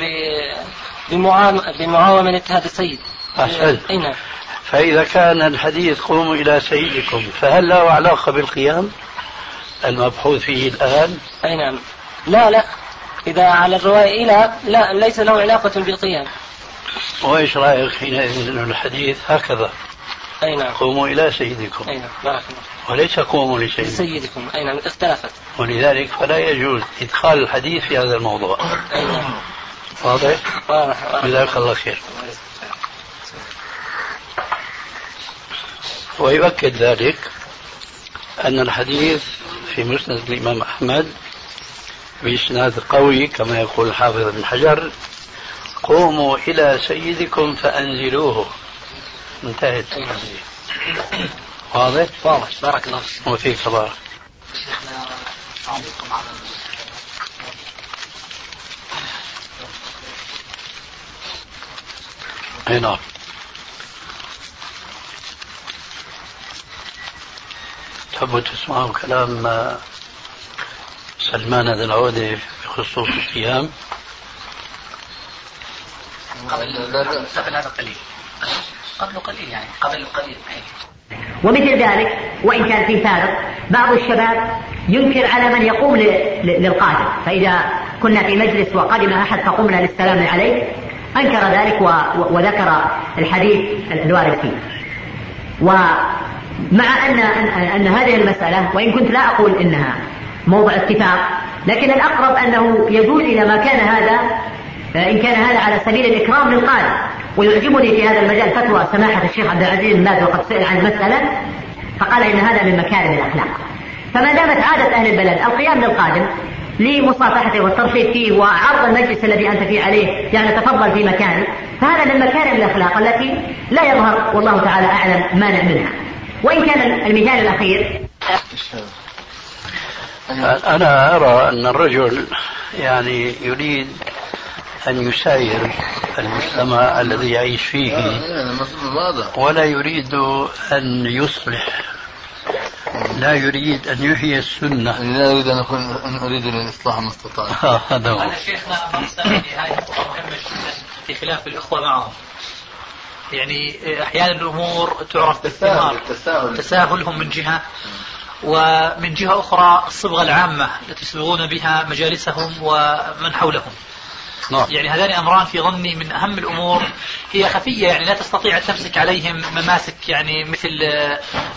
ب بمعاومة هذا السيد. أحسنت أي نعم فإذا كان الحديث قوموا إلى سيدكم فهل له علاقة بالقيام؟ المبحوث فيه الآن. أي نعم. لا لا. إذا على الرواية إلى لا ليس له علاقة بالقيام. وإيش رأيك حينئذ أن الحديث هكذا؟ أي نعم. قوموا إلى سيدكم. أي نعم. بارك الله وليس قوموا لسيدكم لسيدكم. أي نعم. اختلفت. ولذلك فلا يجوز إدخال الحديث في هذا الموضوع. أي نعم. واضح؟ واضح جزاك الله خير. ويؤكد ذلك أن الحديث في مسند الإمام أحمد بإسناد قوي كما يقول الحافظ بن حجر قوموا إلى سيدكم فأنزلوه. انتهت. واضح؟ واضح. بارك الله فيك. وفيك بارك. أي نعم. تحبوا تسمعوا كلام سلمان ذي العودة بخصوص الصيام؟ قبل هذا قليل قبل قليل يعني قبل قليل. ومثل ذلك وإن كان في فارق بعض الشباب ينكر على من يقوم للقادم. فإذا كنا في مجلس وقدم أحد فقمنا للسلام عليه أنكر ذلك وذكر الحديث الوارد فيه. ومع أن أن هذه المسألة وإن كنت لا أقول إنها موضع اتفاق لكن الأقرب أنه يجوز إلى ما كان هذا إن كان هذا على سبيل الإكرام للقادم ويعجبني في هذا المجال فتوى سماحة الشيخ عبد العزيز بن باز وقد سئل عن المسألة فقال إن هذا من مكارم الأخلاق. فما دامت عادة أهل البلد القيام للقادم لمصافحته والترحيب فيه وعرض المجلس الذي أنت فيه عليه يعني تفضل في مكانه فهذا من مكارم الأخلاق التي لا يظهر والله تعالى أعلم مانع منها وإن كان المثال الأخير أنا أرى أن الرجل يعني يريد أن يساير المجتمع الذي يعيش فيه. ولا يريد أن يصلح. لا يريد أن يحيي السنة. لا أريد أن أكون أن أريد الإصلاح ما استطعت آه هذا هو. شيخنا هذه مهمة جدا في خلاف الأخوة معهم. يعني أحيانا الأمور تعرف بالثمار تساهلهم من جهة ومن جهة أخرى الصبغة العامة التي يصبغون بها مجالسهم ومن حولهم. نعم. يعني هذان أمران في ظني من أهم الأمور. هي خفية يعني لا تستطيع أن تمسك عليهم مماسك يعني مثل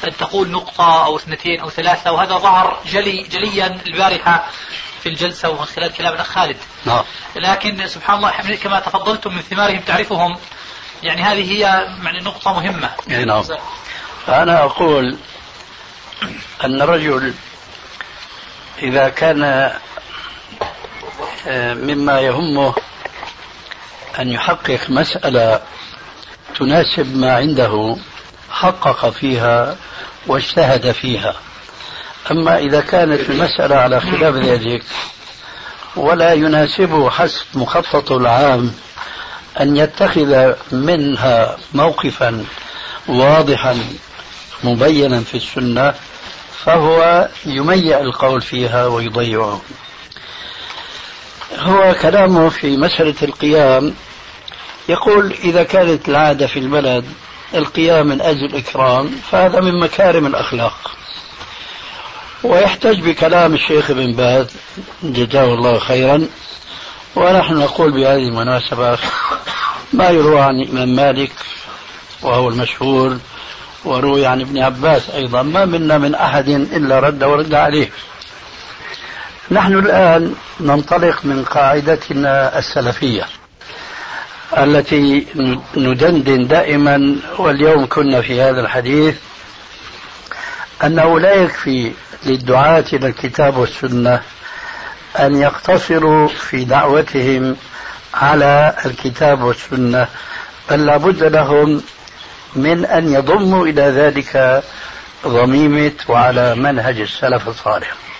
أن تقول نقطة أو اثنتين أو ثلاثة وهذا ظهر جلي جليا البارحة في الجلسة ومن خلال كلام الأخ خالد. نعم. لكن سبحان الله كما تفضلتم من ثمارهم تعرفهم يعني هذه هي يعني نقطة مهمة. يعني نعم. أنا أقول أن الرجل إذا كان آه، مما يهمه أن يحقق مسألة تناسب ما عنده حقق فيها واجتهد فيها. أما إذا كانت المسألة على خلاف ذلك ولا يناسبه حسب مخططه العام أن يتخذ منها موقفا واضحا مبينا في السنة فهو يميع القول فيها ويضيعه. هو كلامه في مسألة القيام. يقول إذا كانت العادة في البلد القيام من أجل الإكرام فهذا من مكارم الأخلاق. ويحتج بكلام الشيخ ابن باز جزاه الله خيرا. ونحن نقول بهذه المناسبة ما يروى عن الإمام مالك وهو المشهور وروي عن ابن عباس أيضا. ما منا من أحد إلا رد ورد عليه. نحن الآن ننطلق من قاعدتنا السلفية التي ندندن دائما واليوم كنا في هذا الحديث أنه لا يكفي للدعاة إلى الكتاب والسنة أن يقتصروا في دعوتهم على الكتاب والسنة بل لابد لهم من أن يضموا إلى ذلك ضميمة وعلى منهج السلف الصالح.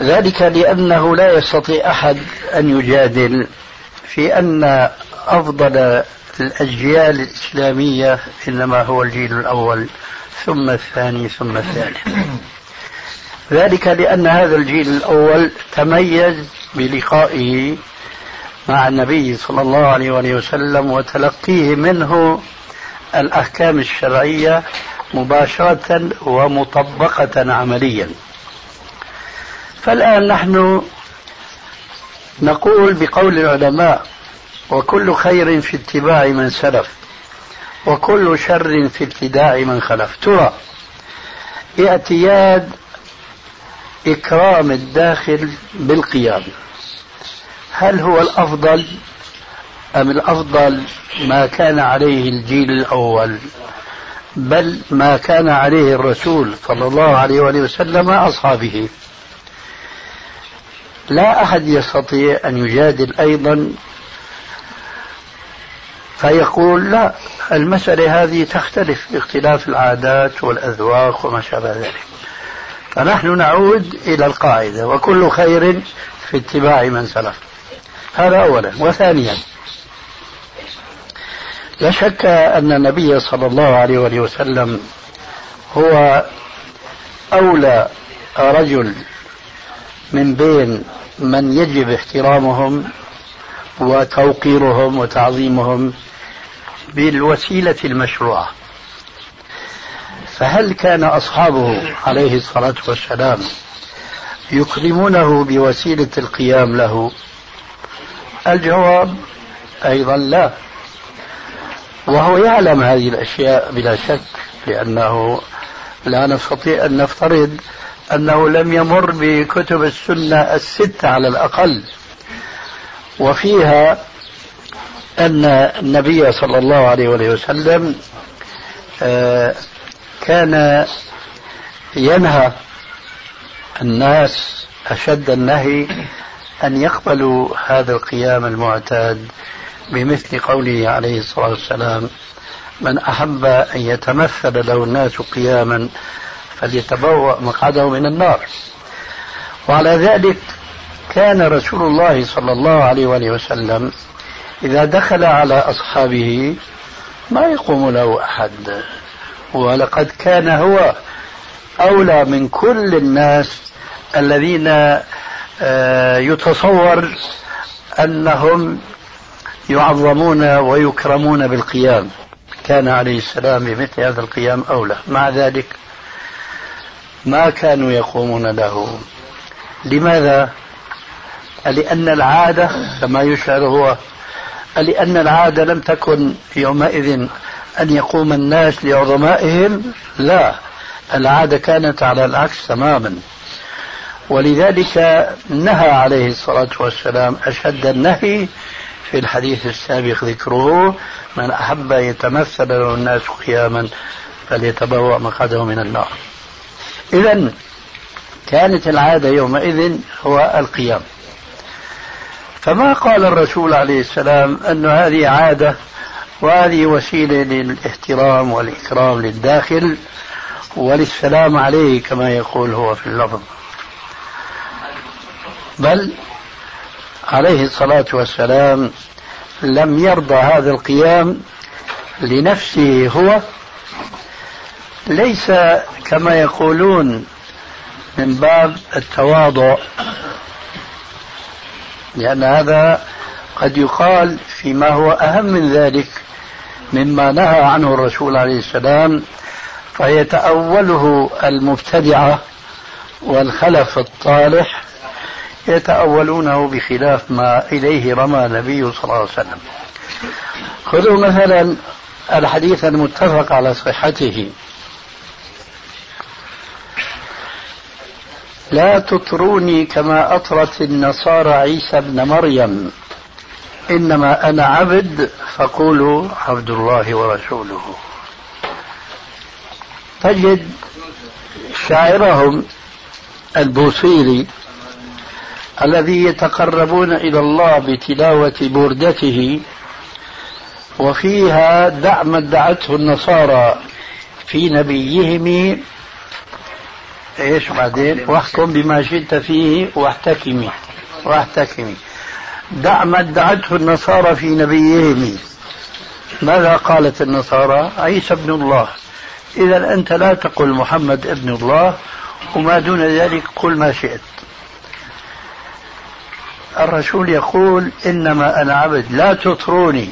ذلك لأنه لا يستطيع أحد أن يجادل في أن أفضل الأجيال الإسلامية إنما هو الجيل الأول ثم الثاني ثم الثالث. ذلك لأن هذا الجيل الأول تميز بلقائه مع النبي صلى الله عليه وسلم وتلقيه منه الأحكام الشرعية مباشرة ومطبقة عمليا. فالآن نحن نقول بقول العلماء وكل خير في اتباع من سلف وكل شر في ابتداع من خلف. ترى اعتياد إكرام الداخل بالقيام. هل هو الأفضل أم الأفضل ما كان عليه الجيل الأول؟ بل ما كان عليه الرسول صلى الله عليه وسلم أصحابه لا أحد يستطيع أن يجادل أيضا. فيقول لا المسألة هذه تختلف باختلاف العادات والأذواق وما شابه ذلك. فنحن نعود إلى القاعدة وكل خير في اتباع من سلف. هذا أولا. وثانيا لا شك أن النبي صلى الله عليه وسلم هو أولى رجل من بين من يجب احترامهم وتوقيرهم وتعظيمهم بالوسيلة المشروعة. فهل كان أصحابه عليه الصلاة والسلام يكرمونه بوسيلة القيام له؟ الجواب أيضا لا. وهو يعلم هذه الأشياء بلا شك لأنه لا نستطيع أن نفترض أنه لم يمر بكتب السنة الستة على الأقل. وفيها أن النبي صلى الله عليه وسلم آه، كان ينهى الناس أشد النهي أن يقبلوا هذا القيام المعتاد بمثل قوله عليه الصلاة والسلام من أحب أن يتمثل له الناس قياما فليتبوأ مقعده من النار. وعلى ذلك كان رسول الله صلى الله عليه وآله وسلم إذا دخل على أصحابه ما يقوم له أحد. ولقد كان هو أولى من كل الناس الذين آه، يتصور أنهم يعظمون ويكرمون بالقيام. كان عليه السلام بمثل هذا القيام أولى. مع ذلك ما كانوا يقومون له. لماذا؟ لأن العادة كما يشعر هو لأن العادة لم تكن يومئذ أن يقوم الناس لعظمائهم لا. العادة كانت على العكس تماما. ولذلك نهى عليه الصلاة والسلام أشد النهي في الحديث السابق ذكره من أحب يتمثل له الناس قياما فليتبوأ مقعده من النار. إذا كانت العادة يومئذ هو القيام. فما قال الرسول عليه السلام أن هذه عادة وهذه وسيلة للاحترام والإكرام للداخل وللسلام عليه كما يقول هو في اللفظ. بل عليه الصلاة والسلام لم يرضى هذا القيام لنفسه هو ليس كما يقولون من باب التواضع لأن هذا قد يقال فيما هو أهم من ذلك مما نهى عنه الرسول عليه السلام فيتأوله المبتدعة والخلف الطالح يتأولونه بخلاف ما إليه رمى النبي صلى الله عليه وسلم. خذوا مثلا الحديث المتفق على صحته. لا تطروني كما أطرت النصارى عيسى ابن مريم. إنما أنا عبد فقولوا عبد الله ورسوله. تجد شاعرهم البوصيري الذي يتقربون إلى الله بتلاوة بردته وفيها دع ما ادعته النصارى في نبيهم إيش بعدين؟ واحكم بما شئت فيه واحتكمي واحتكمي. دع ما ادعته النصارى في نبيهم. ماذا قالت النصارى؟ عيسى ابن الله. إذا أنت لا تقل محمد ابن الله وما دون ذلك قل ما شئت. الرسول يقول إنما أنا عبد لا تطروني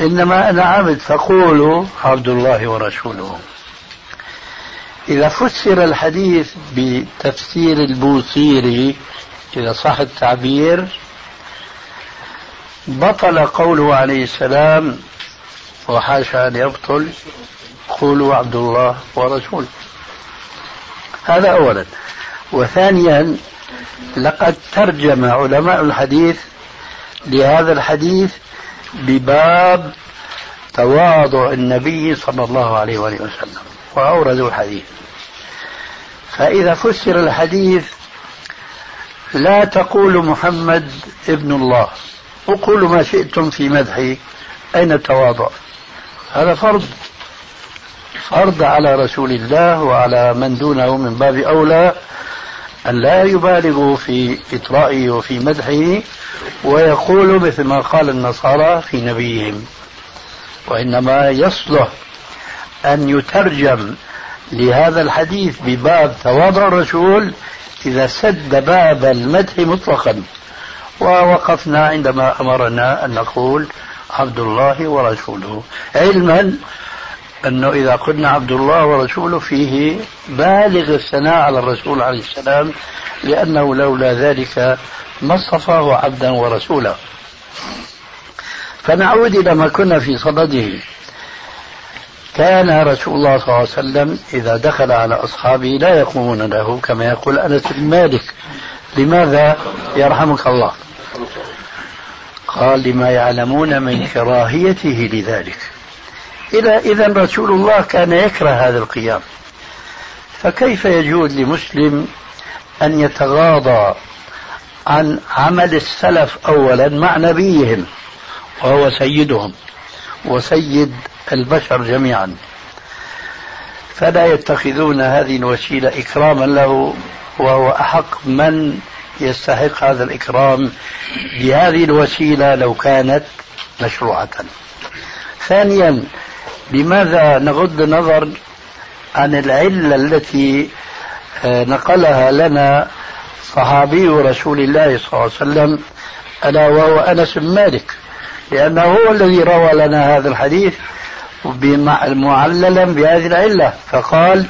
إنما أنا عبد فقولوا عبد الله ورسوله. إذا فسر الحديث بتفسير البوصيري إذا صح التعبير بطل قوله عليه السلام وحاشا أن يبطل قولوا عبد الله ورسوله. هذا أولا. وثانيا لقد ترجم علماء الحديث لهذا الحديث بباب تواضع النبي صلى الله عليه وآله وسلم. وأوردوا الحديث. فإذا فسر الحديث لا تقول محمد ابن الله. وقولوا ما شئتم في مدحه أين التواضع هذا فرض. فرض على رسول الله وعلى من دونه من باب أولى أن لا يبالغوا في إطرائه وفي مدحه ويقول مثل ما قال النصارى في نبيهم. وإنما يصلح أن يترجم لهذا الحديث بباب تواضع الرسول إذا سد باب المدح مطلقا. ووقفنا عندما أمرنا أن نقول عبد الله ورسوله. علما أنه إذا قلنا عبد الله ورسوله فيه بالغ الثناء على الرسول عليه السلام لأنه لولا ذلك ما اصطفاه عبدا ورسولا فنعود إلى ما كنا في صدده. كان رسول الله صلى الله عليه وسلم إذا دخل على أصحابه لا يقومون له كما يقول أنس بن مالك. لماذا يرحمك الله؟ قال لما يعلمون من كراهيته لذلك. إذا إذا رسول الله كان يكره هذا القيام. فكيف يجوز لمسلم أن يتغاضى عن عمل السلف أولا مع نبيهم وهو سيدهم؟ وسيد البشر جميعا. فلا يتخذون هذه الوسيلة إكراما له وهو أحق من يستحق هذا الإكرام بهذه الوسيلة لو كانت مشروعة. ثانيا لماذا نغض النظر عن العلة التي آه، نقلها لنا صحابي رسول الله صلى الله عليه وسلم ألا وهو أنس بن مالك لأنه هو الذي روى لنا هذا الحديث معللا بهذه العلة. فقال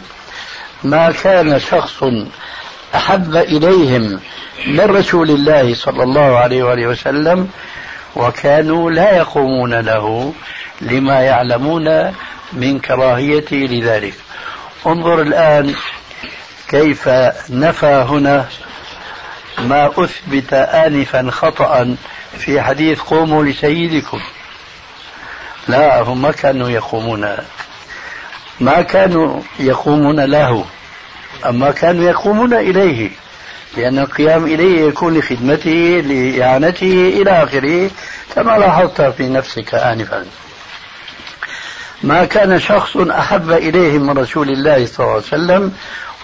ما كان شخص أحب إليهم من رسول الله صلى الله عليه وآله وسلم وكانوا لا يقومون له لما يعلمون من كراهيته لذلك. انظر الآن كيف نفى هنا ما أثبت آنفا خطأ في حديث قوموا لسيدكم. لا هم ما كانوا يقومون ما كانوا يقومون له أما كانوا يقومون إليه لأن القيام إليه يكون لخدمته لإعانته إلى آخره كما لاحظت في نفسك آنفا. ما كان شخص أحب إليه من رسول الله صلى الله عليه وسلم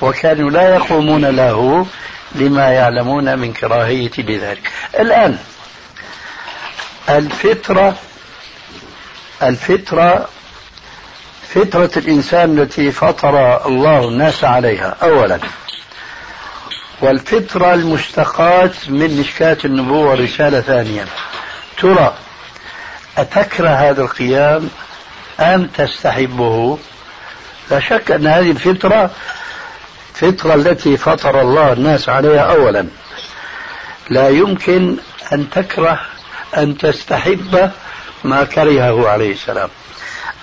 وكانوا لا يقومون له لما يعلمون من كراهية لذلك الآن الفطرة الفطرة فطرة الإنسان التي فطر الله الناس عليها أولا. والفطرة المشتقات من مشكاة النبوة والرسالة ثانيا. ترى أتكره هذا القيام أم تستحبه؟ لا شك أن هذه الفطرة الفطرة التي فطر الله الناس عليها أولا. لا يمكن أن تكره أن تستحب ما كرهه عليه السلام.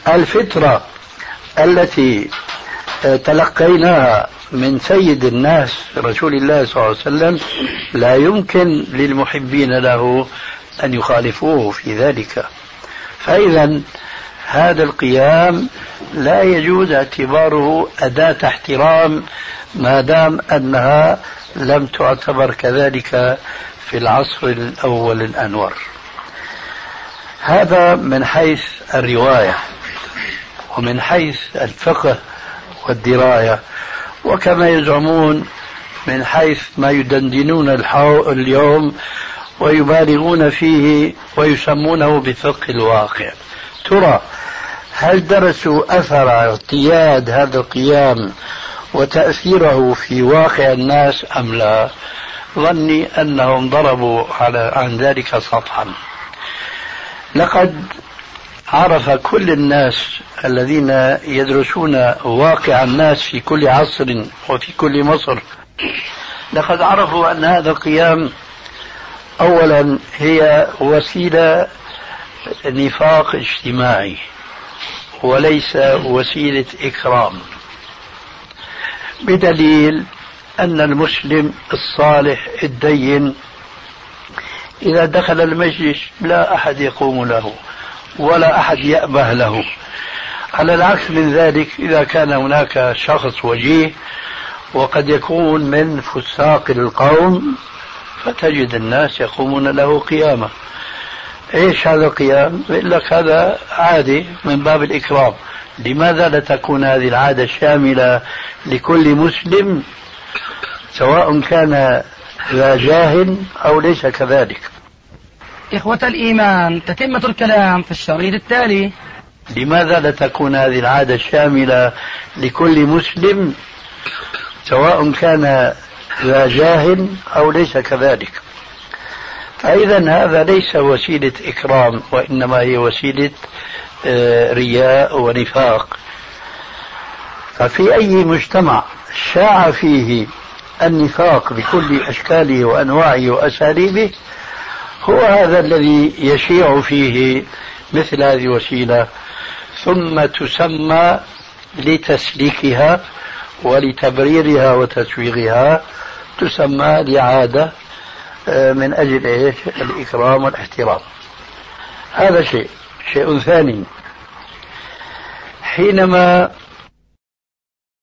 الفطرة التي تلقيناها من سيد الناس رسول الله صلى الله عليه وسلم لا يمكن للمحبين له أن يخالفوه في ذلك. فإذا هذا القيام لا يجوز اعتباره أداة احترام ما دام أنها لم تعتبر كذلك في العصر الأول الأنور هذا من حيث الرواية ومن حيث الفقه والدراية وكما يزعمون من حيث ما يدندنون اليوم ويبالغون فيه ويسمونه بفقه الواقع. ترى هل درسوا أثر اعتياد هذا القيام وتأثيره في واقع الناس أم لا؟ ظني أنهم ضربوا على عن ذلك سطحا. لقد عرف كل الناس الذين يدرسون واقع الناس في كل عصر وفي كل مصر. لقد عرفوا أن هذا القيام أولا هي وسيلة نفاق اجتماعي وليس وسيلة إكرام. بدليل أن المسلم الصالح الدين إذا دخل المجلس لا أحد يقوم له ولا أحد يأبه له. على العكس من ذلك إذا كان هناك شخص وجيه وقد يكون من فساق القوم فتجد الناس يقومون له قيامة إيش هذا القيام؟ يقول لك هذا عادي من باب الإكرام. لماذا لا تكون هذه العادة شاملة لكل مسلم؟ سواء كان ذا جاه أو ليس كذلك. إخوة الإيمان تتمة الكلام في الشريط التالي. لماذا لا تكون هذه العادة شاملة لكل مسلم سواء كان ذا جاه أو ليس كذلك؟ فإذا هذا ليس وسيلة إكرام وإنما هي وسيلة آه، رياء ونفاق. ففي أي مجتمع شاع فيه النفاق بكل أشكاله وأنواعه وأساليبه هو هذا الذي يشيع فيه مثل هذه الوسيلة ثم تسمى لتسليكها ولتبريرها وتسويغها تسمى لعادة آه، من أجل إيش؟ الإكرام والاحترام. هذا شيء شيء ثاني. حينما